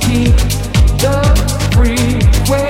keep the freeway.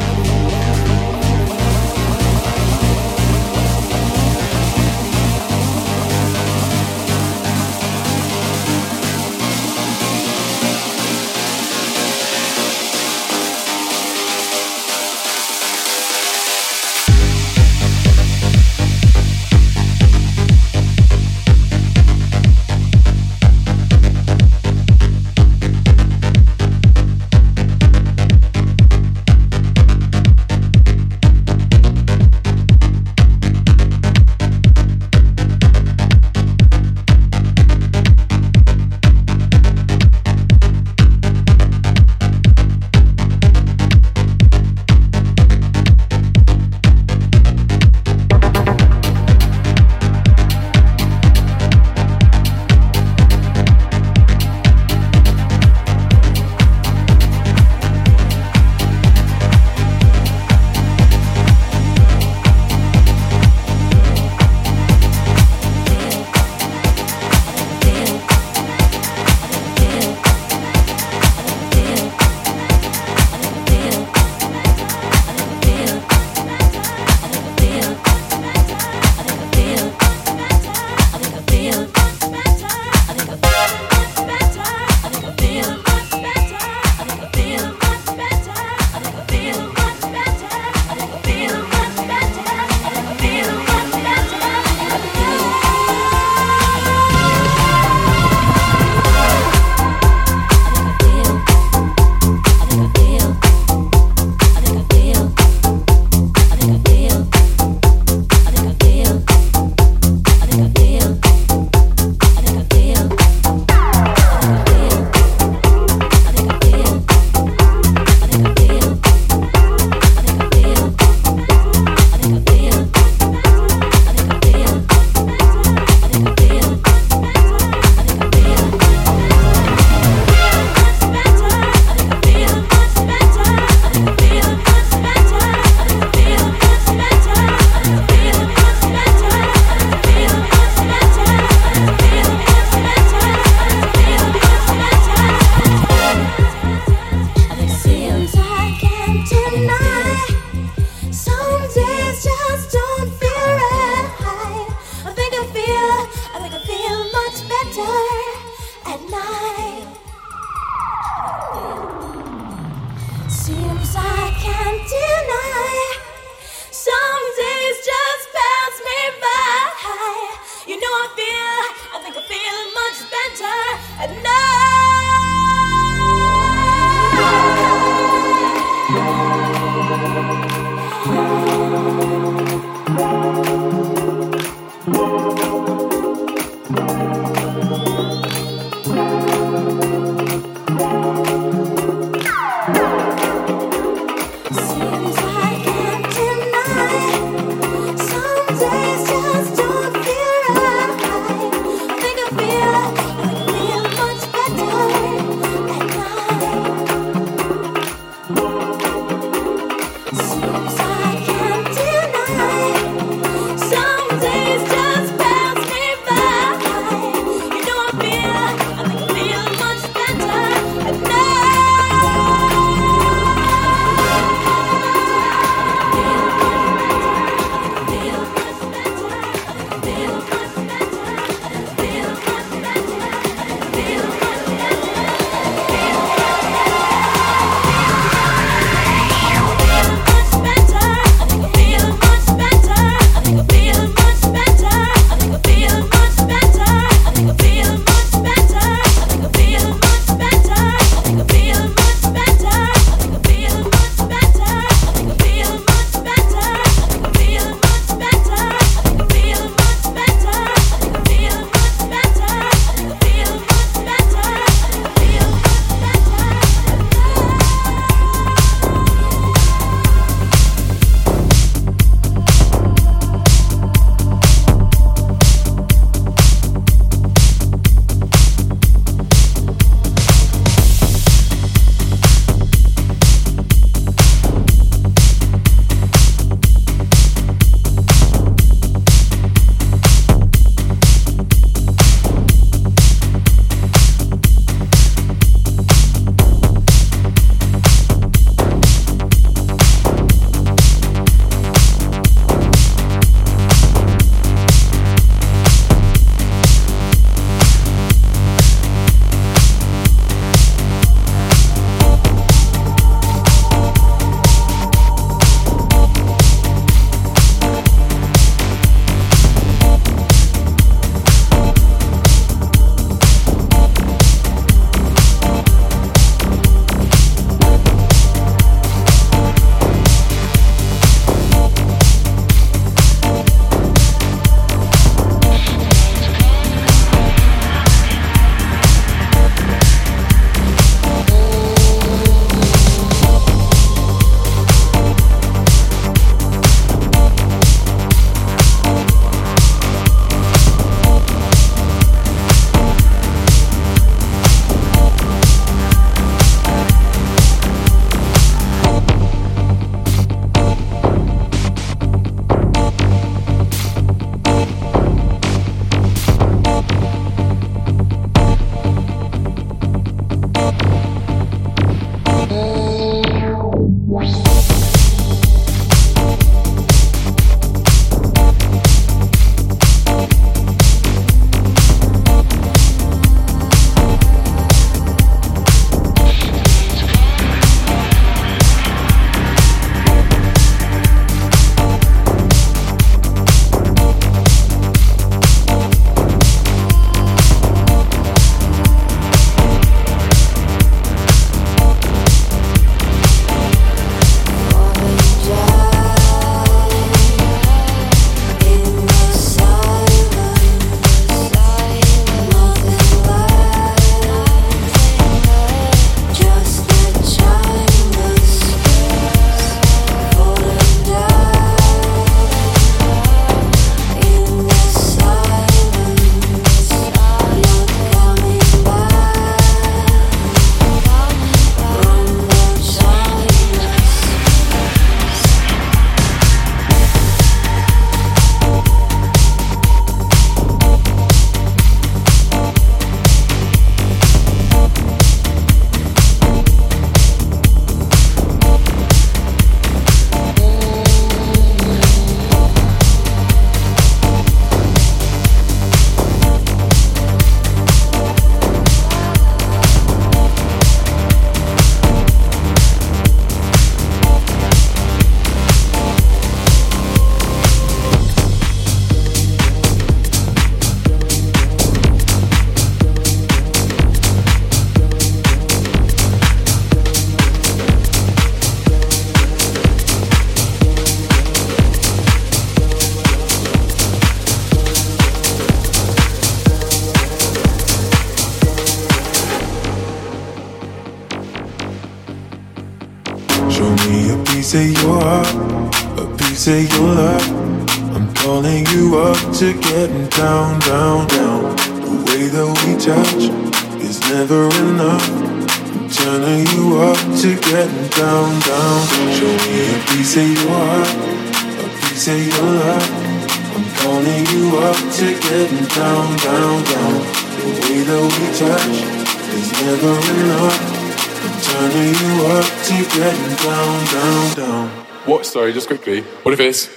Quickly.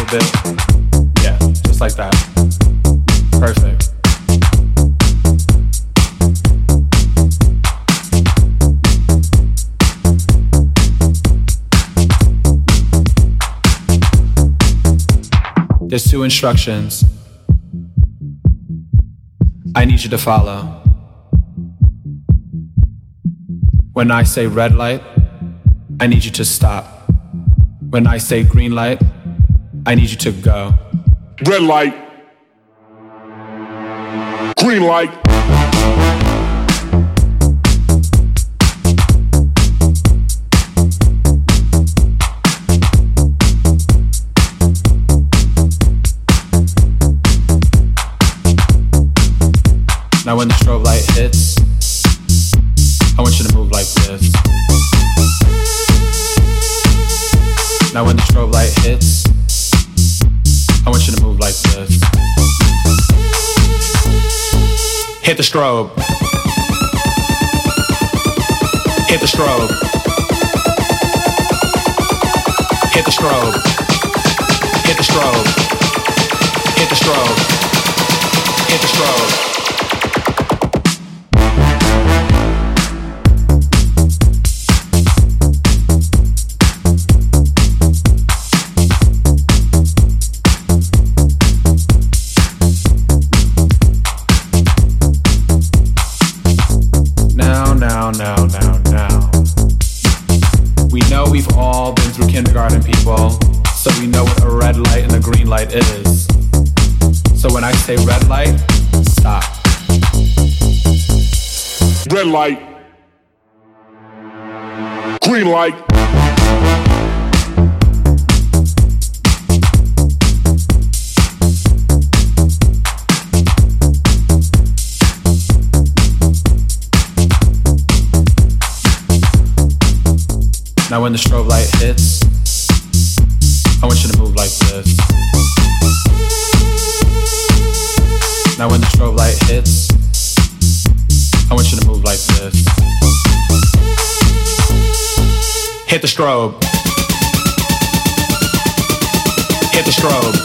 Little bit. Yeah, just like that. Perfect. There's two instructions I need you to follow. When I say red light, I need you to stop. When I say green light, I need you to go. Red light. Green light. Hit the strobe. Hit the strobe. Hit the strobe. Hit the strobe. Hit the strobe. Hit the strobe. Red light. Green light. Now when the strobe light hits, Hit the strobe. Hit the strobe.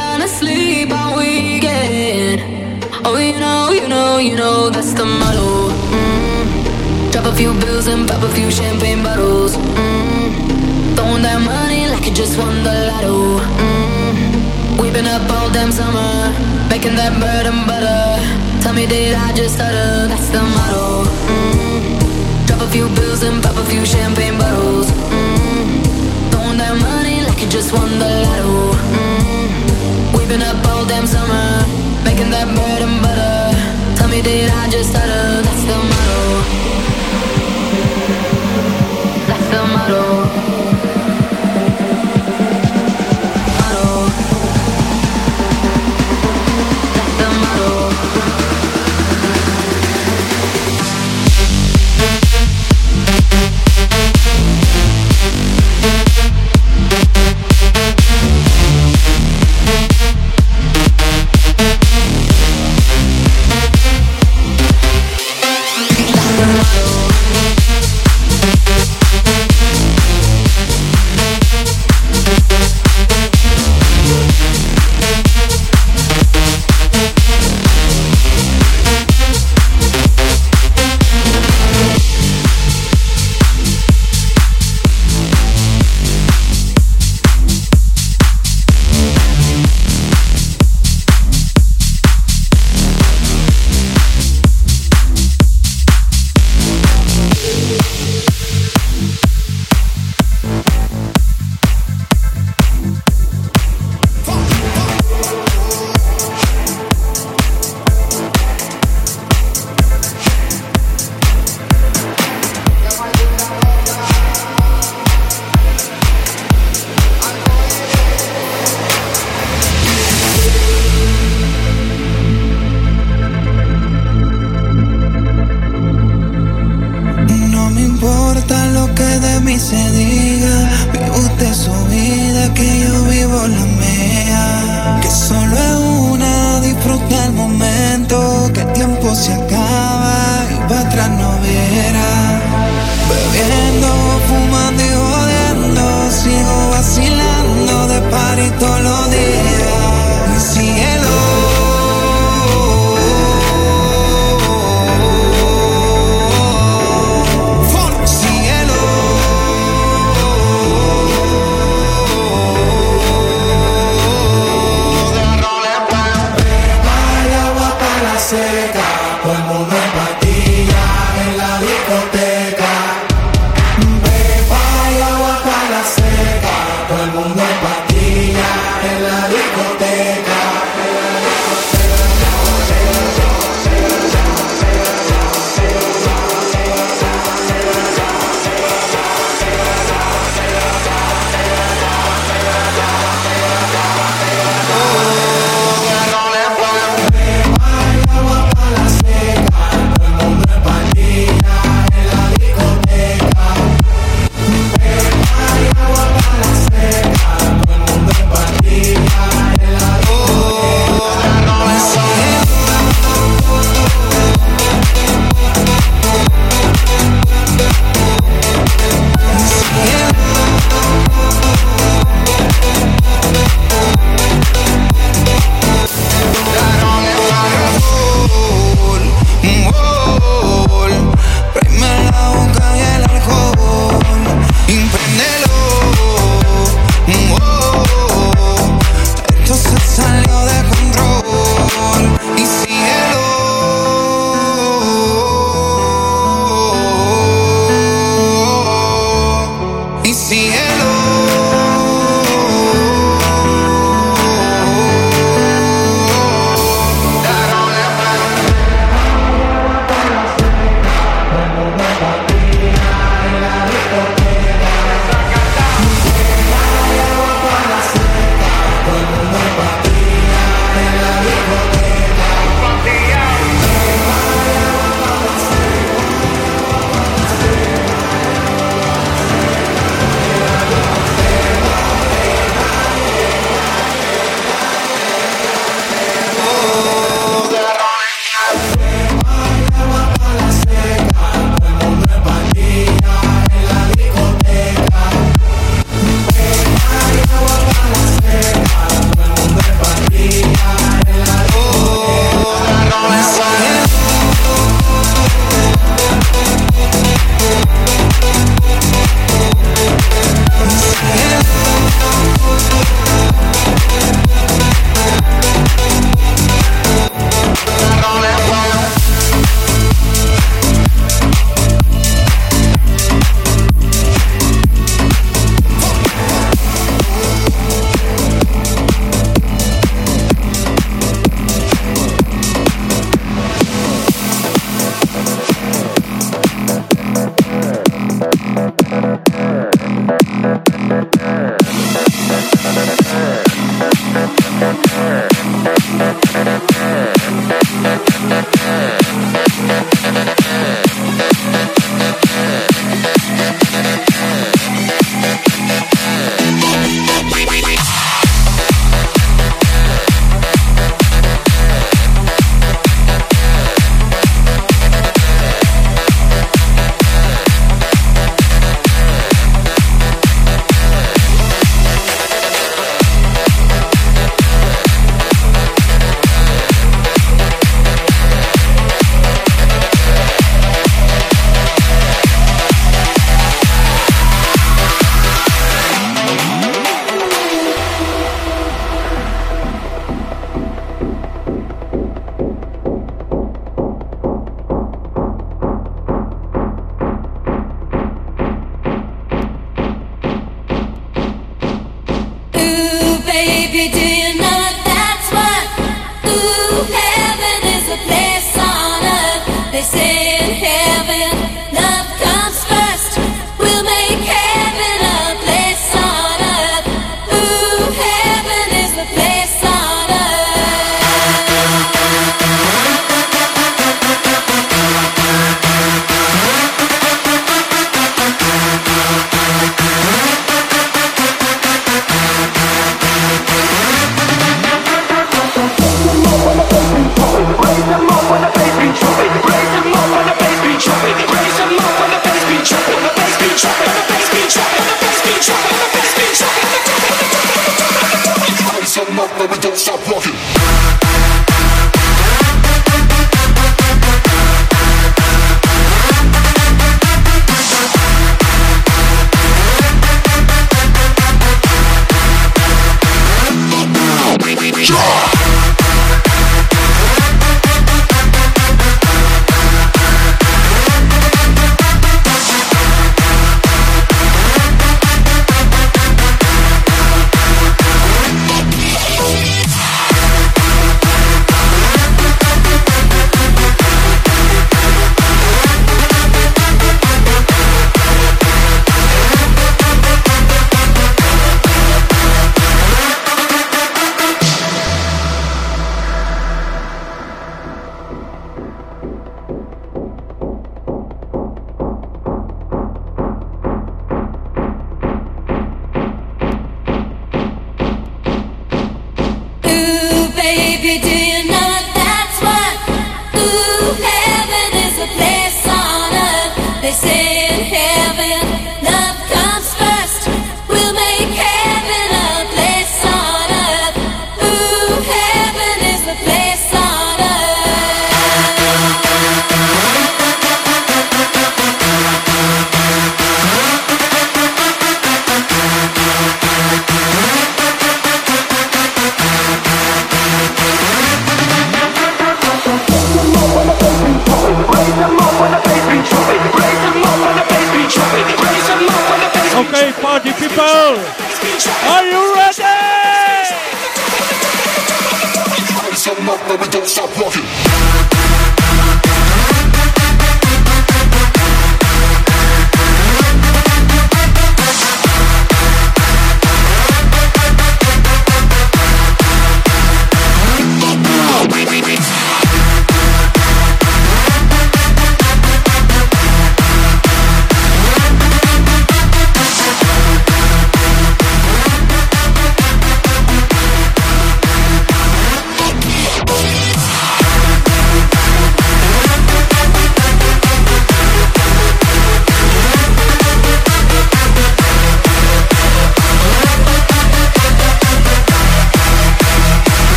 Asleep on weekend. Oh, you know, you know, you know that's the motto. Mm. Drop a few bills and pop a few champagne bottles. Mm. Throwing that money like you just won the lotto. Mm. We've been up all damn summer, making that bread and butter. Tell me, did I just stutter? That's the motto. Mm. Drop a few bills and pop a few champagne bottles. Mm. Throwing that money like you just won the lotto. Mm. Been up all damn summer, making that bread and butter. Tell me, did I just stutter? That's the motto. That's the. Motto.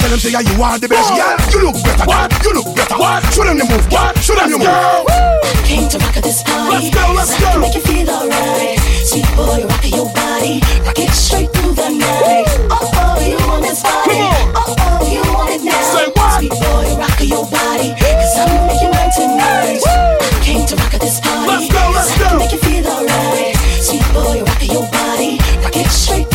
Tell them say yeah, you are the best. Whoa. Yeah, you look better. What? You look better. What? Show them the move. What? Show them the move. Woo. Came to rock at this party. Let's go. Let's go. Make you feel alright, sweet boy. Rock your body. Rock it straight through the night. Woo. Oh oh, you want this body? Oh oh, you want it now? Say what? Sweet boy, rock your body. Cause I'm making mine tonight. Woo. Came to rock at this party. Let's go. Let's go. Make you feel alright, sweet boy. Rock your body. Rock it straight.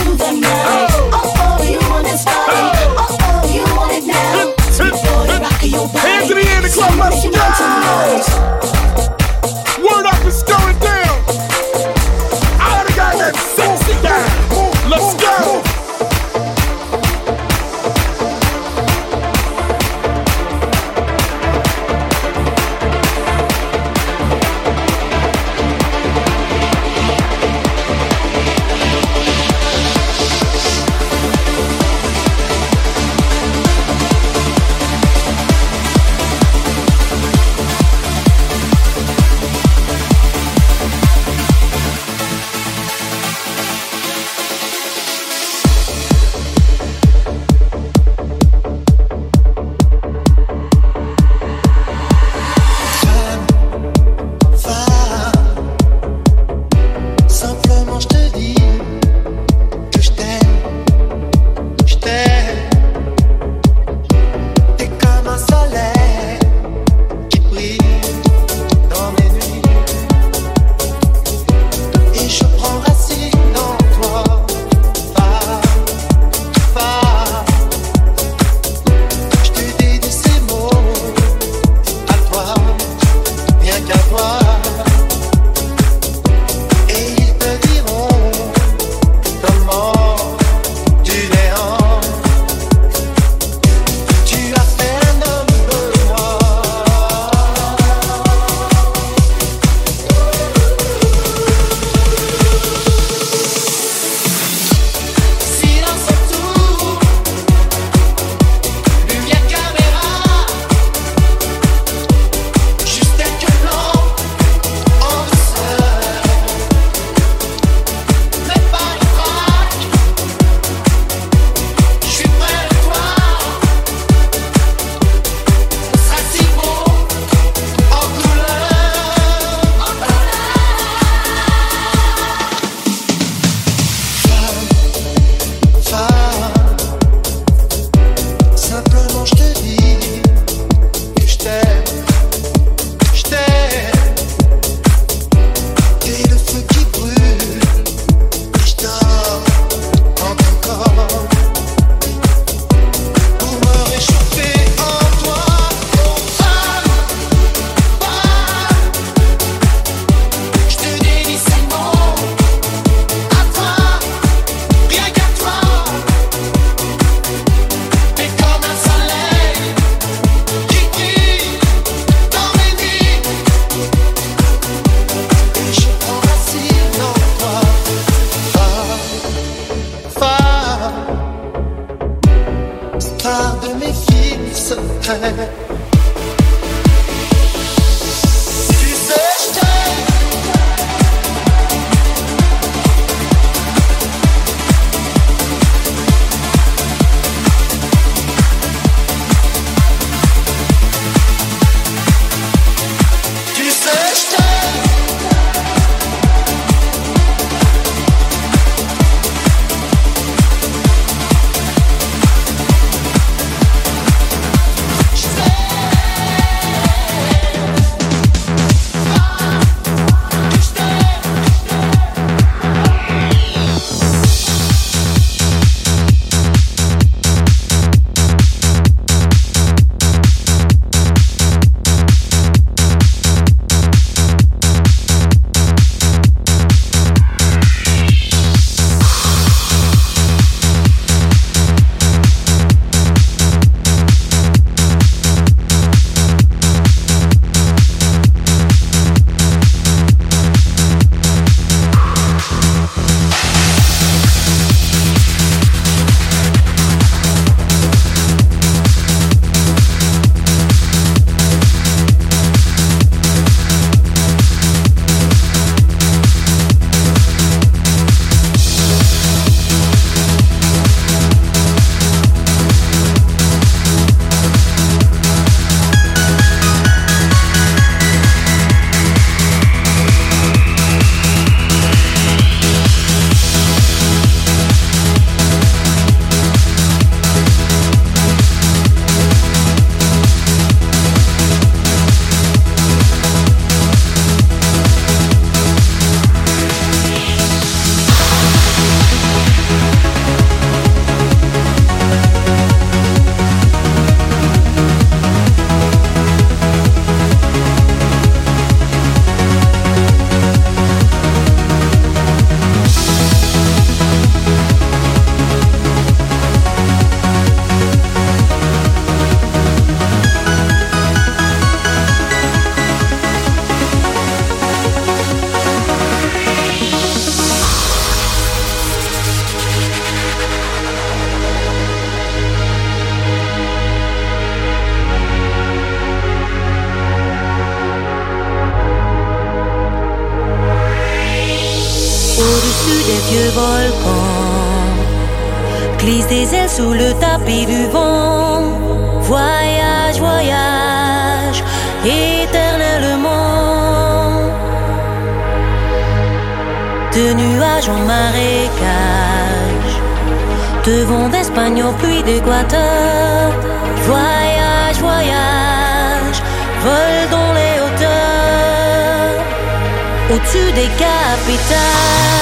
Capitales,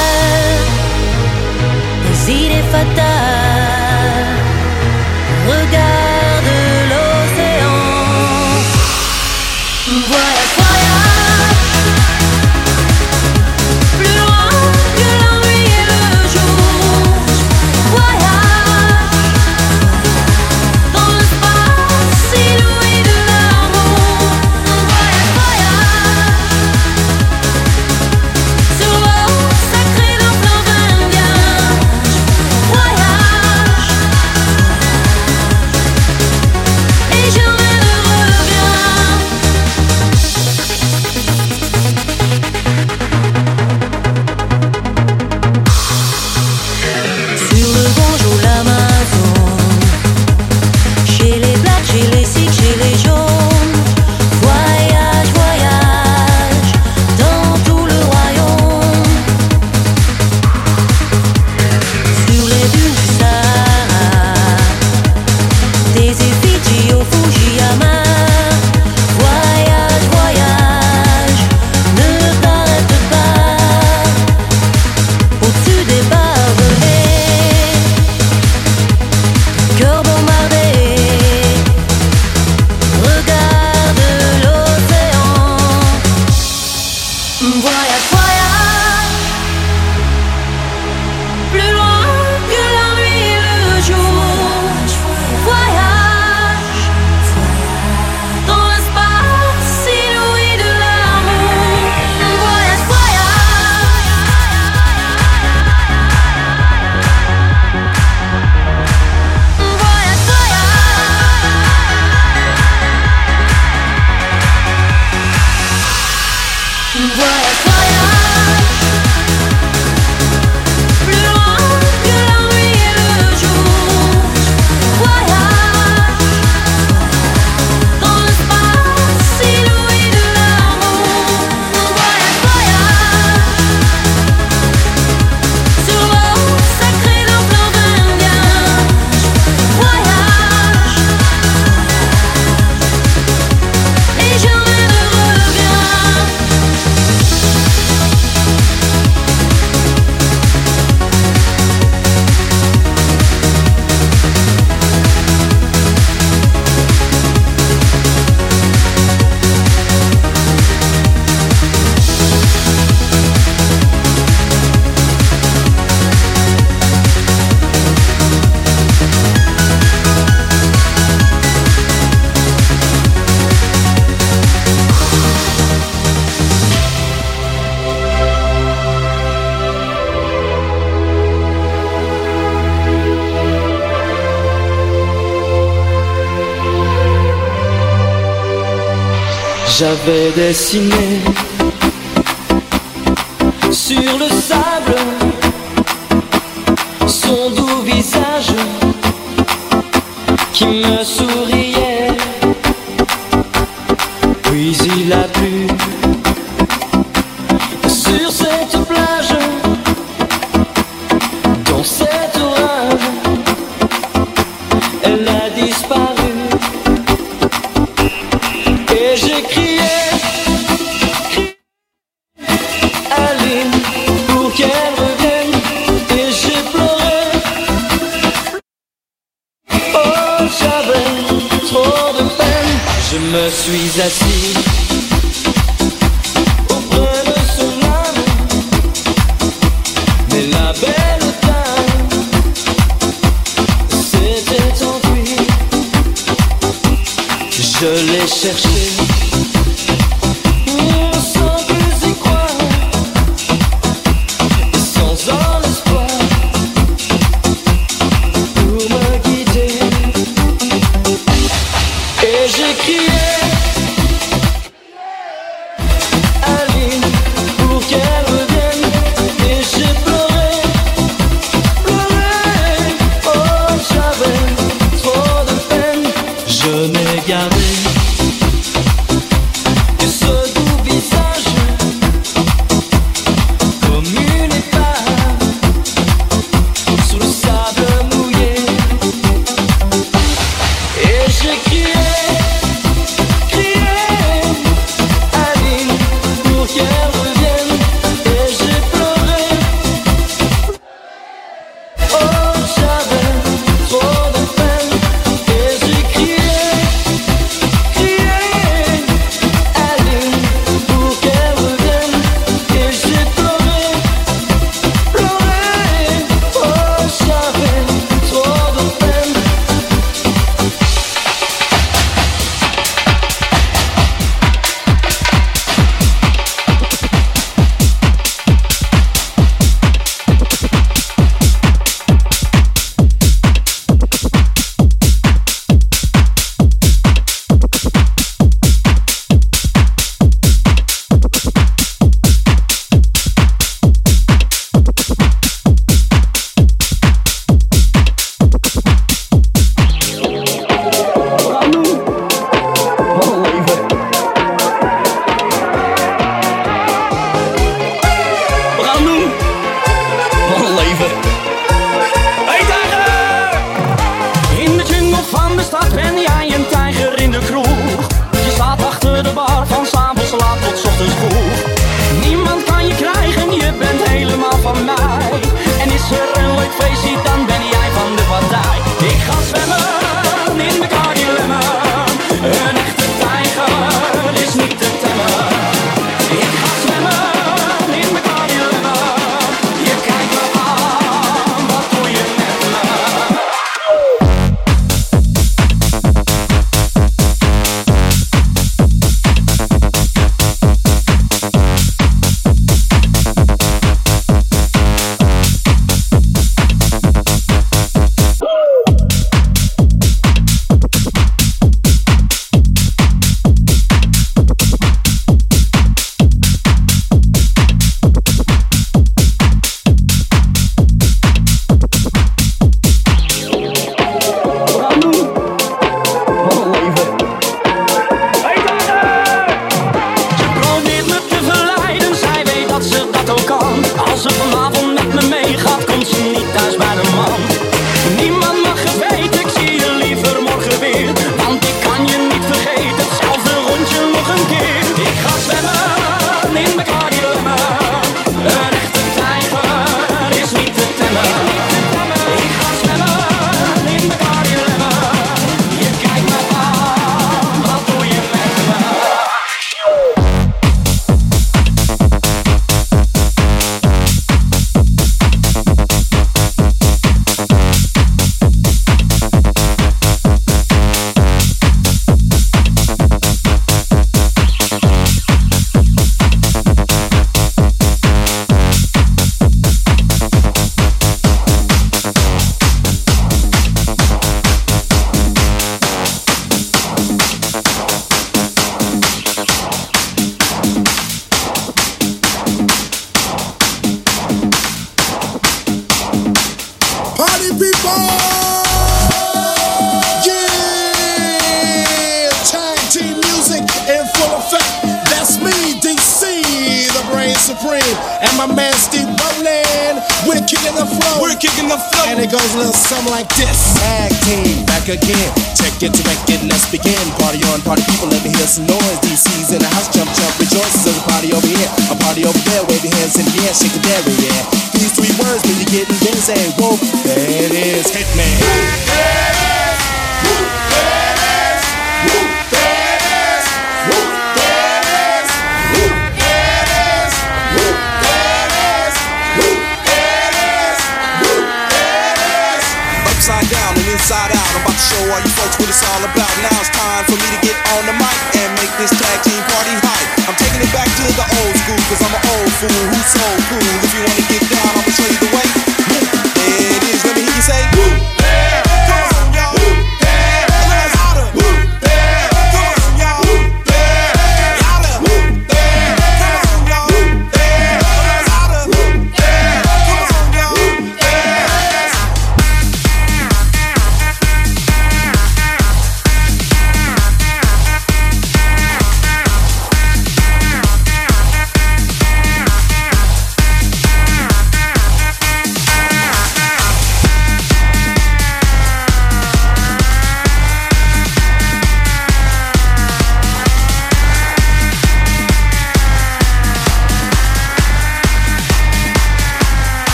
J'avais dessiné Şöyle geldi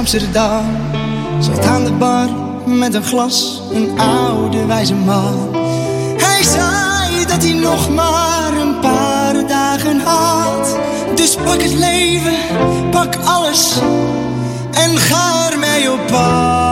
Amsterdam. Zat aan de bar met een glas, een oude wijze man. Hij zei dat hij nog maar een paar dagen had. Dus pak het leven, pak alles en ga ermee op pad.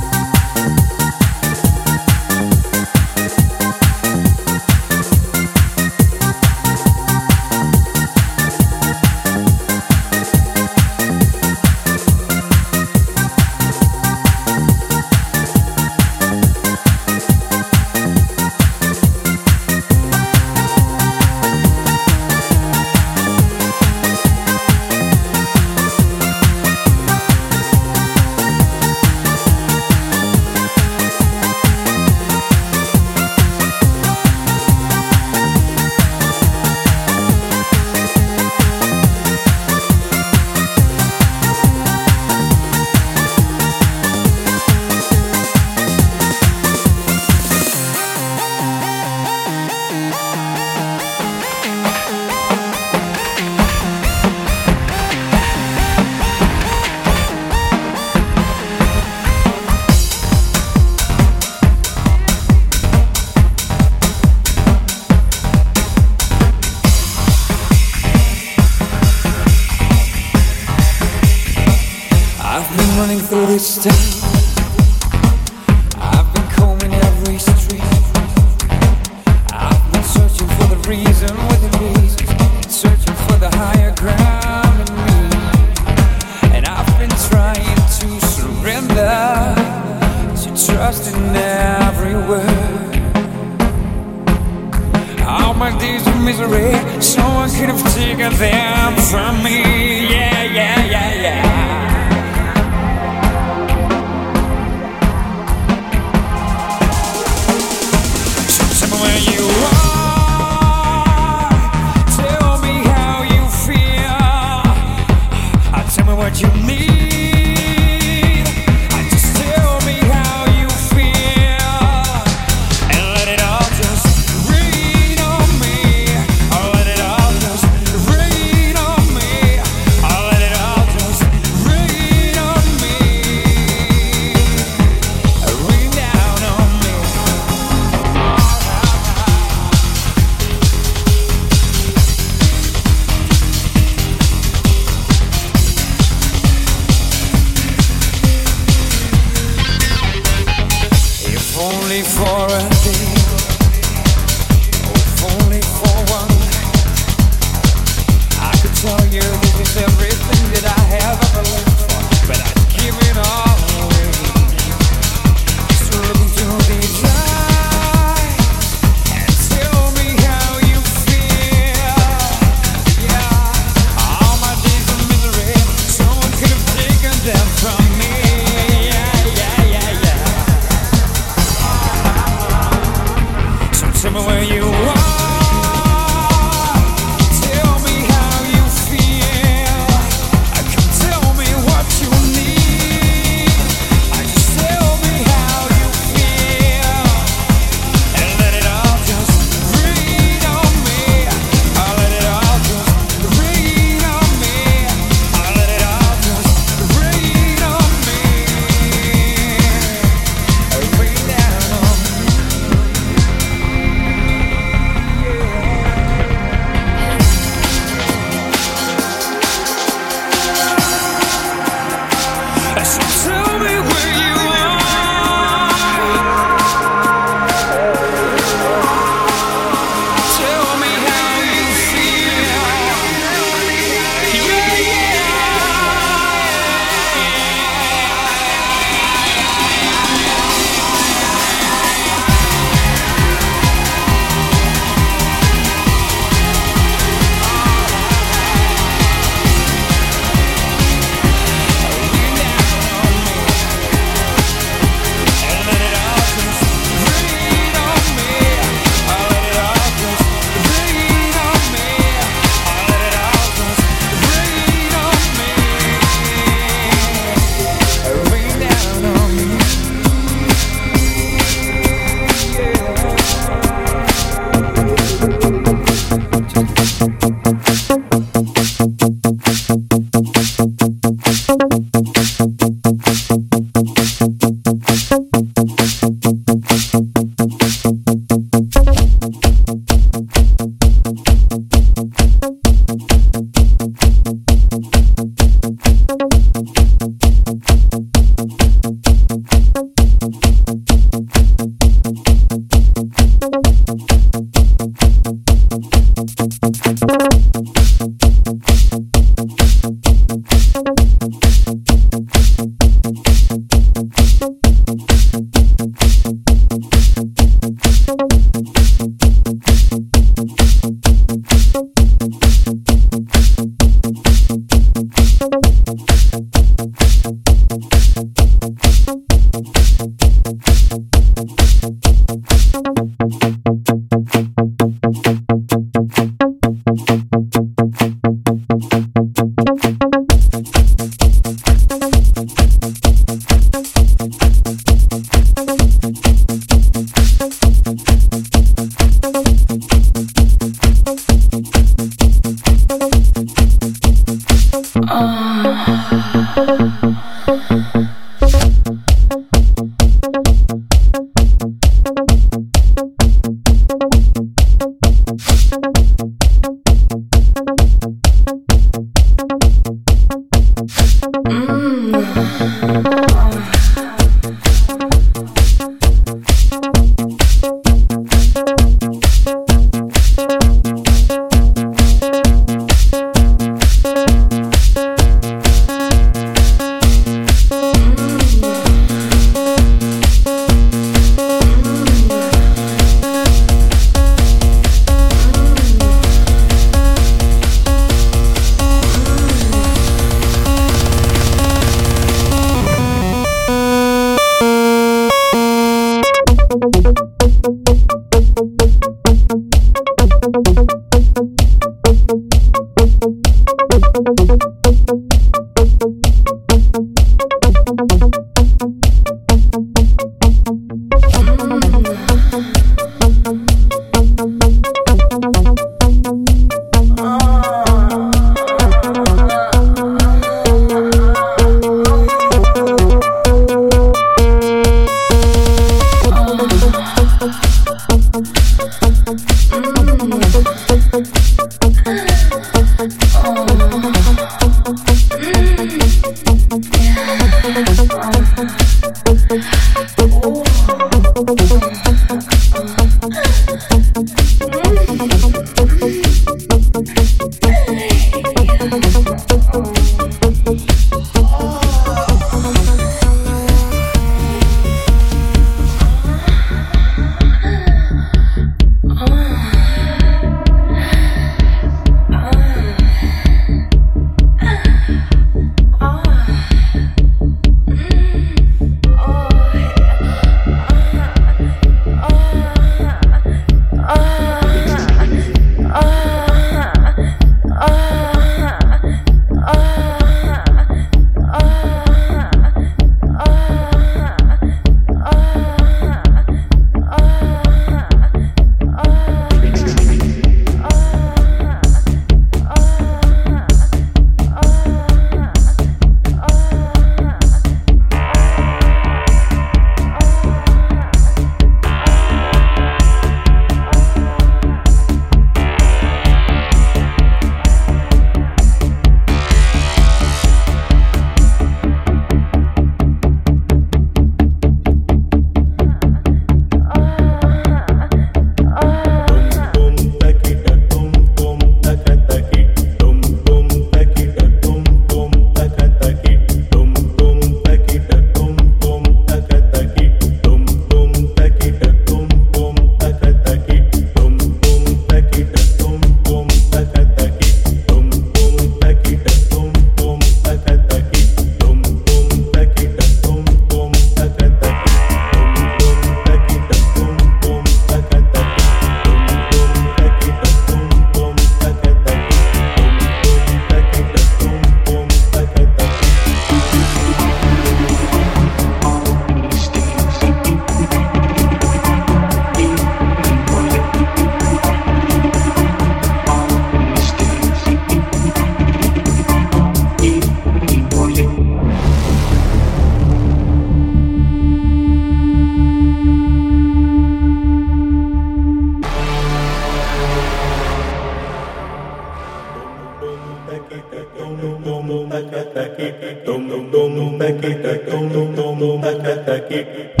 Don't don't don't don't don't don't don't don't don't don't don't don't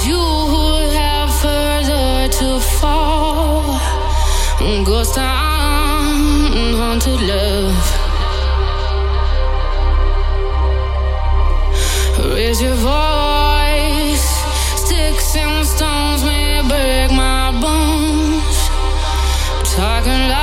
You have further to fall. Ghost town, haunted love. Raise your voice. Sticks and stones may break my bones. Talking like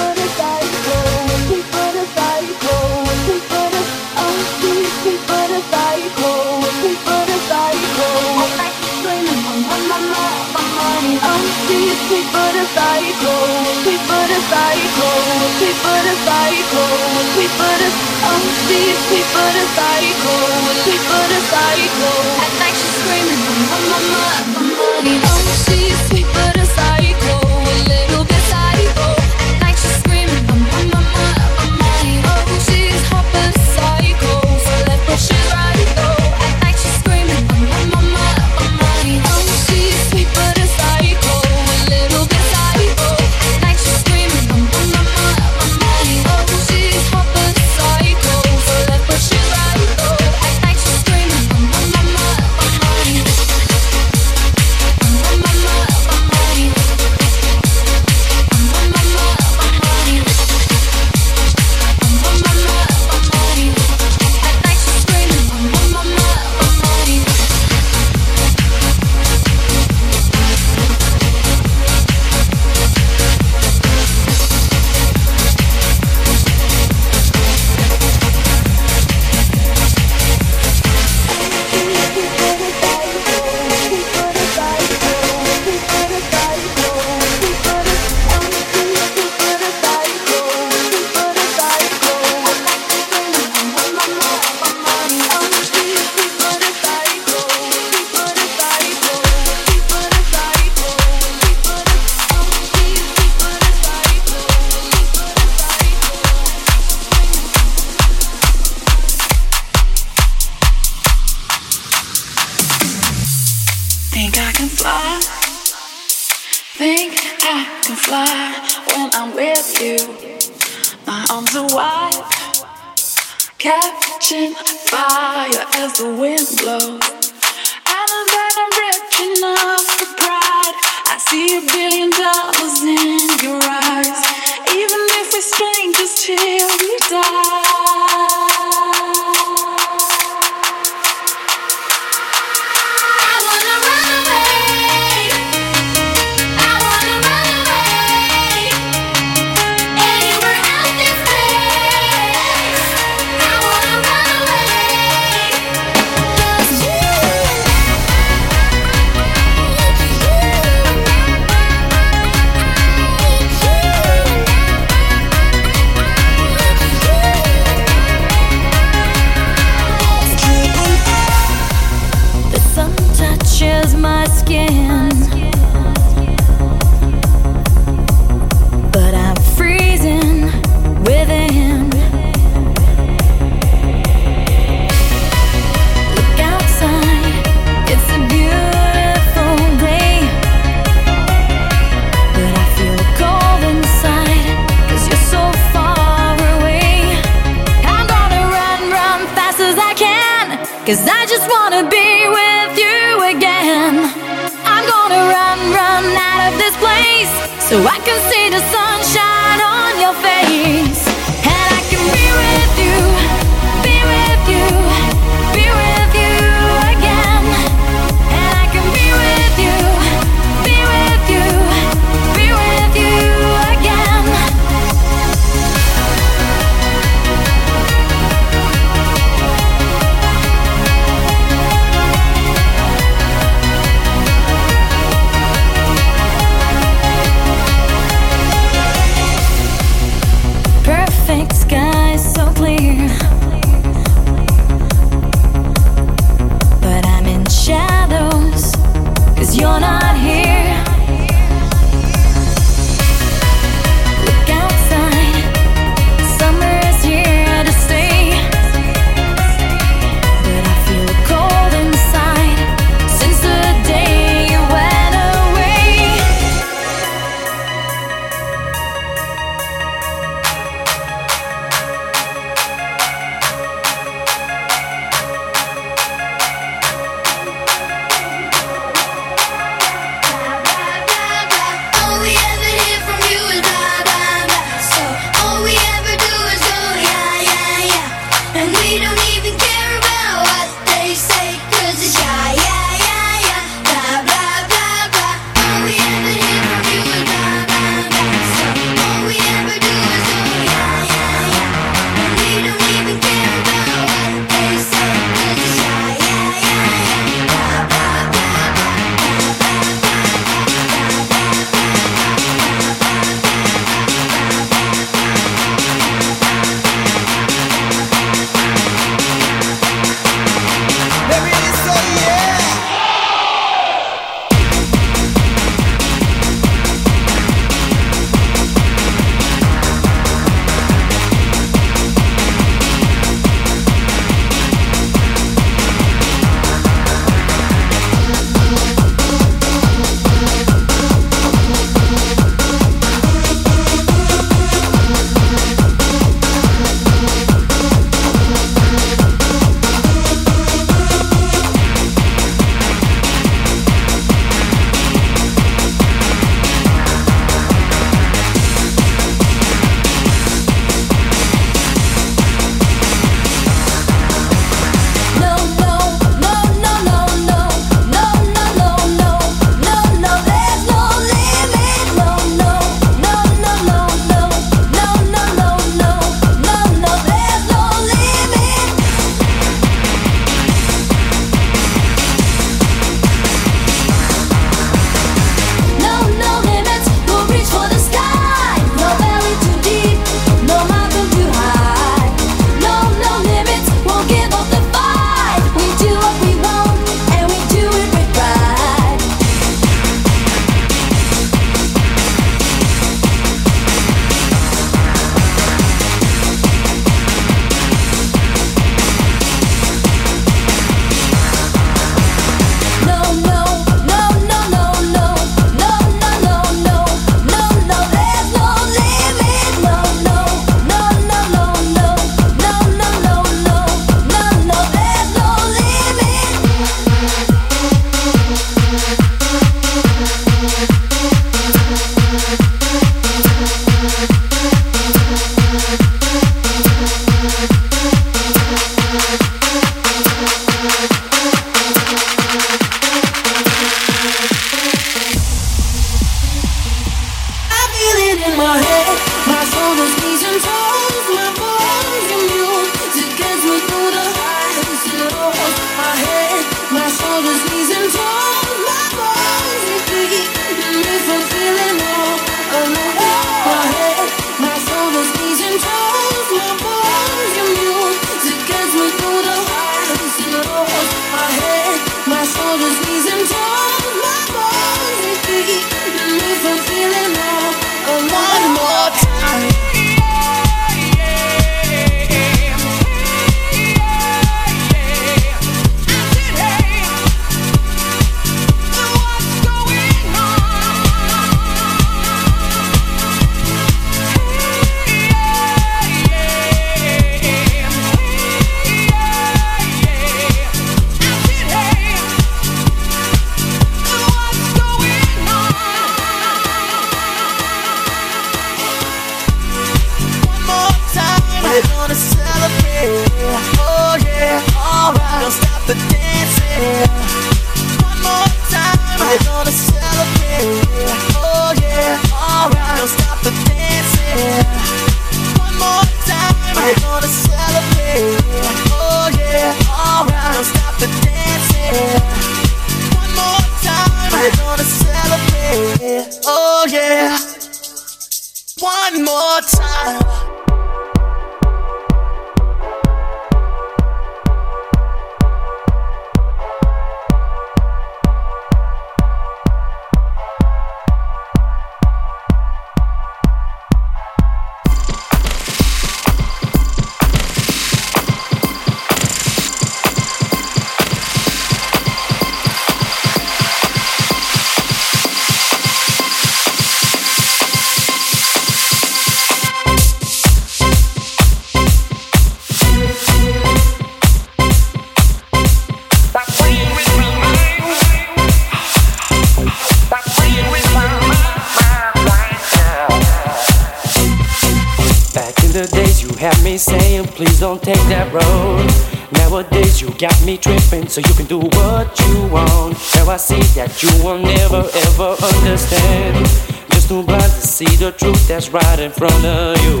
so you can do what you want. Now I see that you will never ever understand. Just too blind to see the truth that's right in front of you.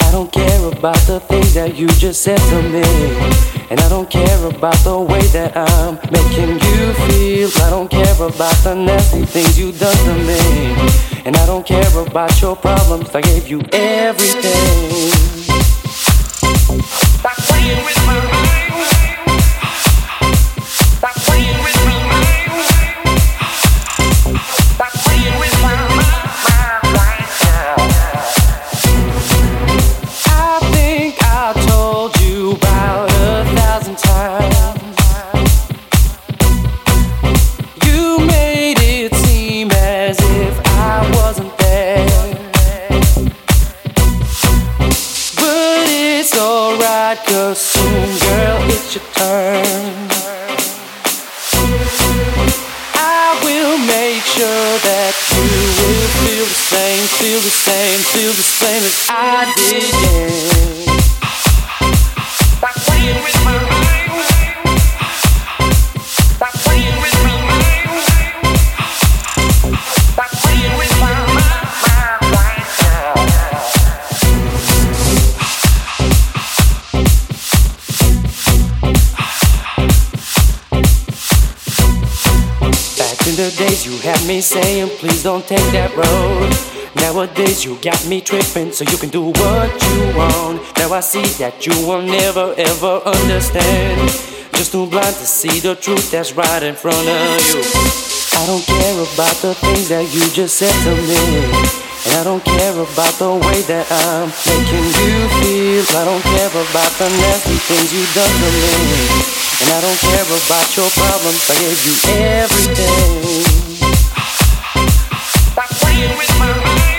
I don't care about the things that you just said to me. And I don't care about the way that I'm making you feel. I don't care about the nasty things you done to me. And I don't care about your problems. I gave you everything. The same as I did. Yeah. You had me saying, please don't take that road. Nowadays, you got me tripping, so you can do what you want. Now I see that you will never ever understand. Just too blind to see the truth that's right in front of you. I don't care about the things that you just said to me. And I don't care about the way that I'm making you feel. I don't care about the nasty things you done to me. And I don't care about your problems. I gave you everything. Stop playing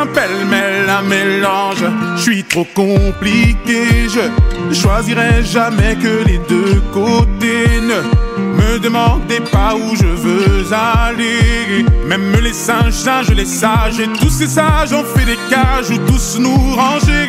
un pêle-mêle, un mélange. Je suis trop compliqué, je choisirai jamais que les deux côtés. Ne me demandez pas où je veux aller. Même les singes, singes, les sages, et tous ces sages ont fait des cages où tous nous ranger.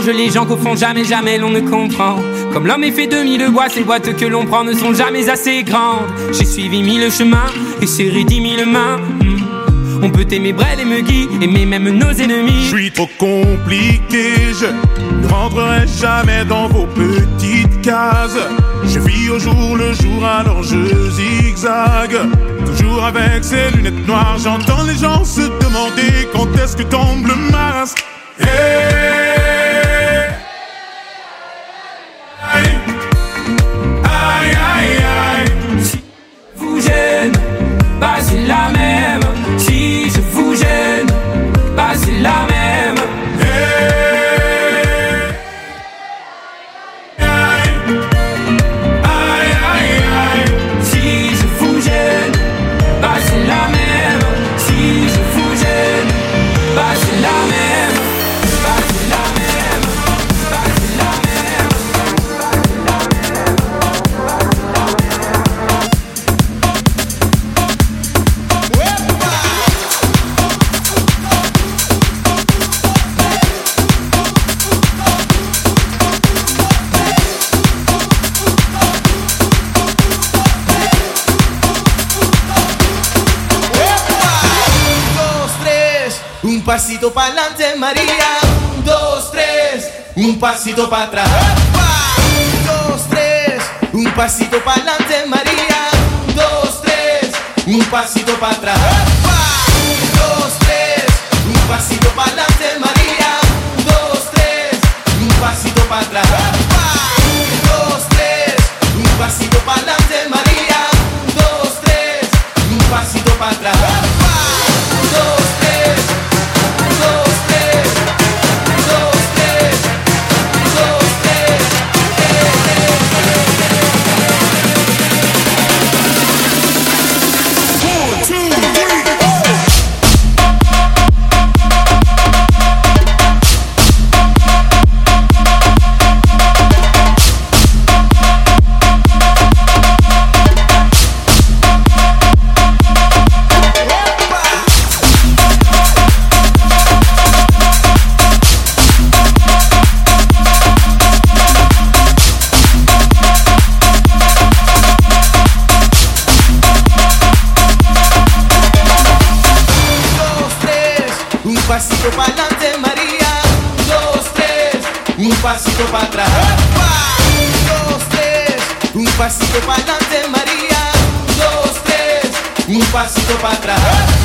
Les gens qu'au fond jamais, jamais l'on ne comprend. Comme l'homme est fait de mille boîtes, ces boîtes que l'on prend ne sont jamais assez grandes. J'ai suivi mille chemins et serré dix mille mains. Hmm. On peut aimer Brel et Muggy, aimer même nos ennemis. Je suis trop compliqué, je ne rentrerai jamais dans vos petites cases. Je vis au jour le jour, alors je zigzague. Toujours avec ces lunettes noires, j'entends les gens se demander quand est-ce que tombe le masque. Pasito para adelante, María. Un, dos, tres, un pasito para atrás. Un, dos, tres, un pasito para adelante, María. Un, dos, tres, un pasito para atrás. Un, dos, tres, un pasito para adelante, María. Un, dos, tres, un pasito para atrás. Pasito para atrás. Un, dos, tres, un pasito para adelante, María. Un, dos, tres, un pasito para atrás.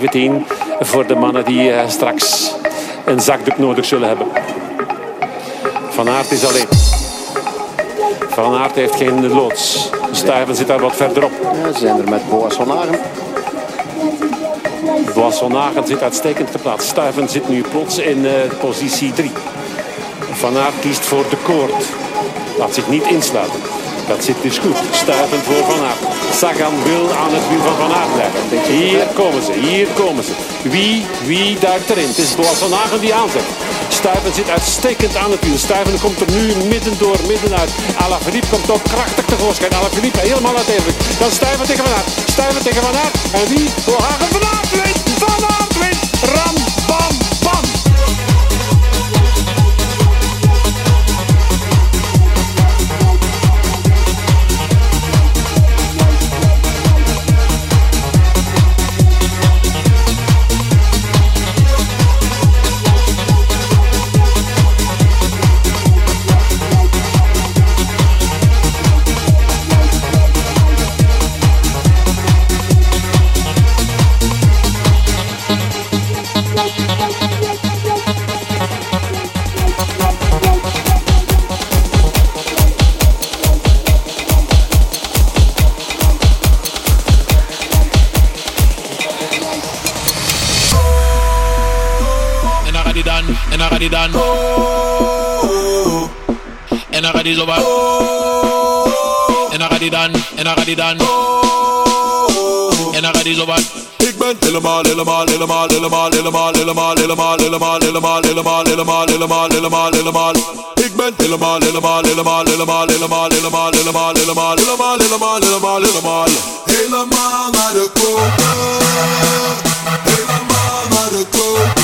1.17 voor de mannen die eh, straks een zakdoek nodig zullen hebben. Van Aert is alleen. Van Aert heeft geen loods. Stuyven zit daar wat verderop. Ja, ze zijn er met Boas van Hagen. Boas van Hagen zit uitstekend geplaatst. Stuyven zit nu plots in eh, positie 3. Van Aert kiest voor de koord. Laat zich niet insluiten. Dat zit dus goed. Stuivend voor Van Aert. Sagan wil aan het wiel van Van Aert blijven. Hier komen ze, hier komen ze. Wie, wie duikt erin? Het is Boas van Hagen die aanzet. Stuiven zit uitstekend aan het wiel. Stuiven komt er nu midden door, midden uit. Alaphilippe komt ook krachtig tevoorschijn. Alaphilippe helemaal uiteindelijk. Dan Stuiven tegen Van Aert. Stuiven tegen Van Aert. En wie? Voor Hagen Van Aert wint. Van Aert wint. Ram, dan, en dan gaat hij dan. En dan gaat hij zo wat. En dan gaat hij dan, en dan gaat hij dan. En dan gaat hij zo wat. Ik ben helemaal, helemaal, helemaal, helemaal, helemaal, helemaal, helemaal, helemaal, helemaal, helemaal, helemaal, helemaal, helemaal, helemaal. Ik ben helemaal, helemaal, helemaal, helemaal, helemaal, helemaal, helemaal, helemaal, helemaal, helemaal, helemaal, helemaal. Helemaal naar de koper. Helemaal naar de koper.